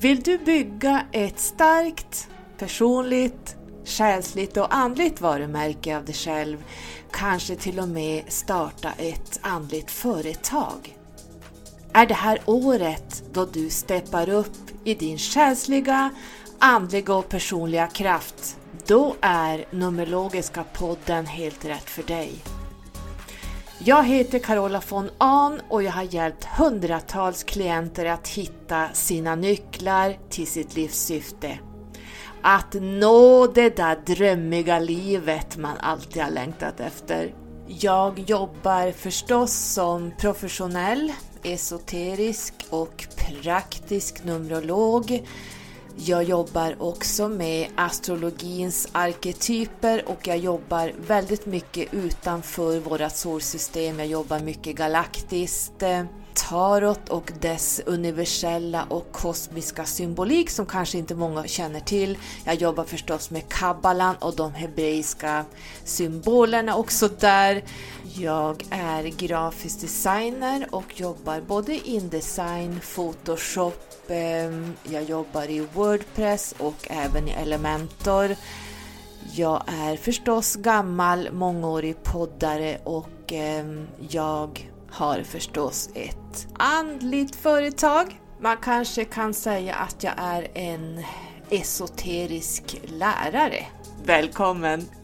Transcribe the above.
Vill du bygga ett starkt, personligt, själsligt och andligt varumärke av dig själv? Kanske till och med starta ett andligt företag? Är det här året då du steppar upp i din själsliga, andliga och personliga kraft? Då är Numerologiska podden helt rätt för dig. Jag heter Carola von Ahn och jag har hjälpt hundratals klienter att hitta sina nycklar till sitt livssyfte. Att nå det där drömmiga livet man alltid har längtat efter. Jag jobbar förstås som professionell, esoterisk och praktisk numerolog jag jobbar också med astrologins arketyper och jag jobbar väldigt mycket utanför vårt solsystem. Jag jobbar mycket galaktiskt. Eh, Tarot och dess universella och kosmiska symbolik som kanske inte många känner till. Jag jobbar förstås med kabbalan och de hebreiska symbolerna också där. Jag är grafisk designer och jobbar både Indesign, Photoshop, ehm, jag jobbar i Wordpress och även i Elementor. Jag är förstås gammal mångårig poddare och ehm, jag har förstås ett andligt företag. Man kanske kan säga att jag är en esoterisk lärare. Välkommen!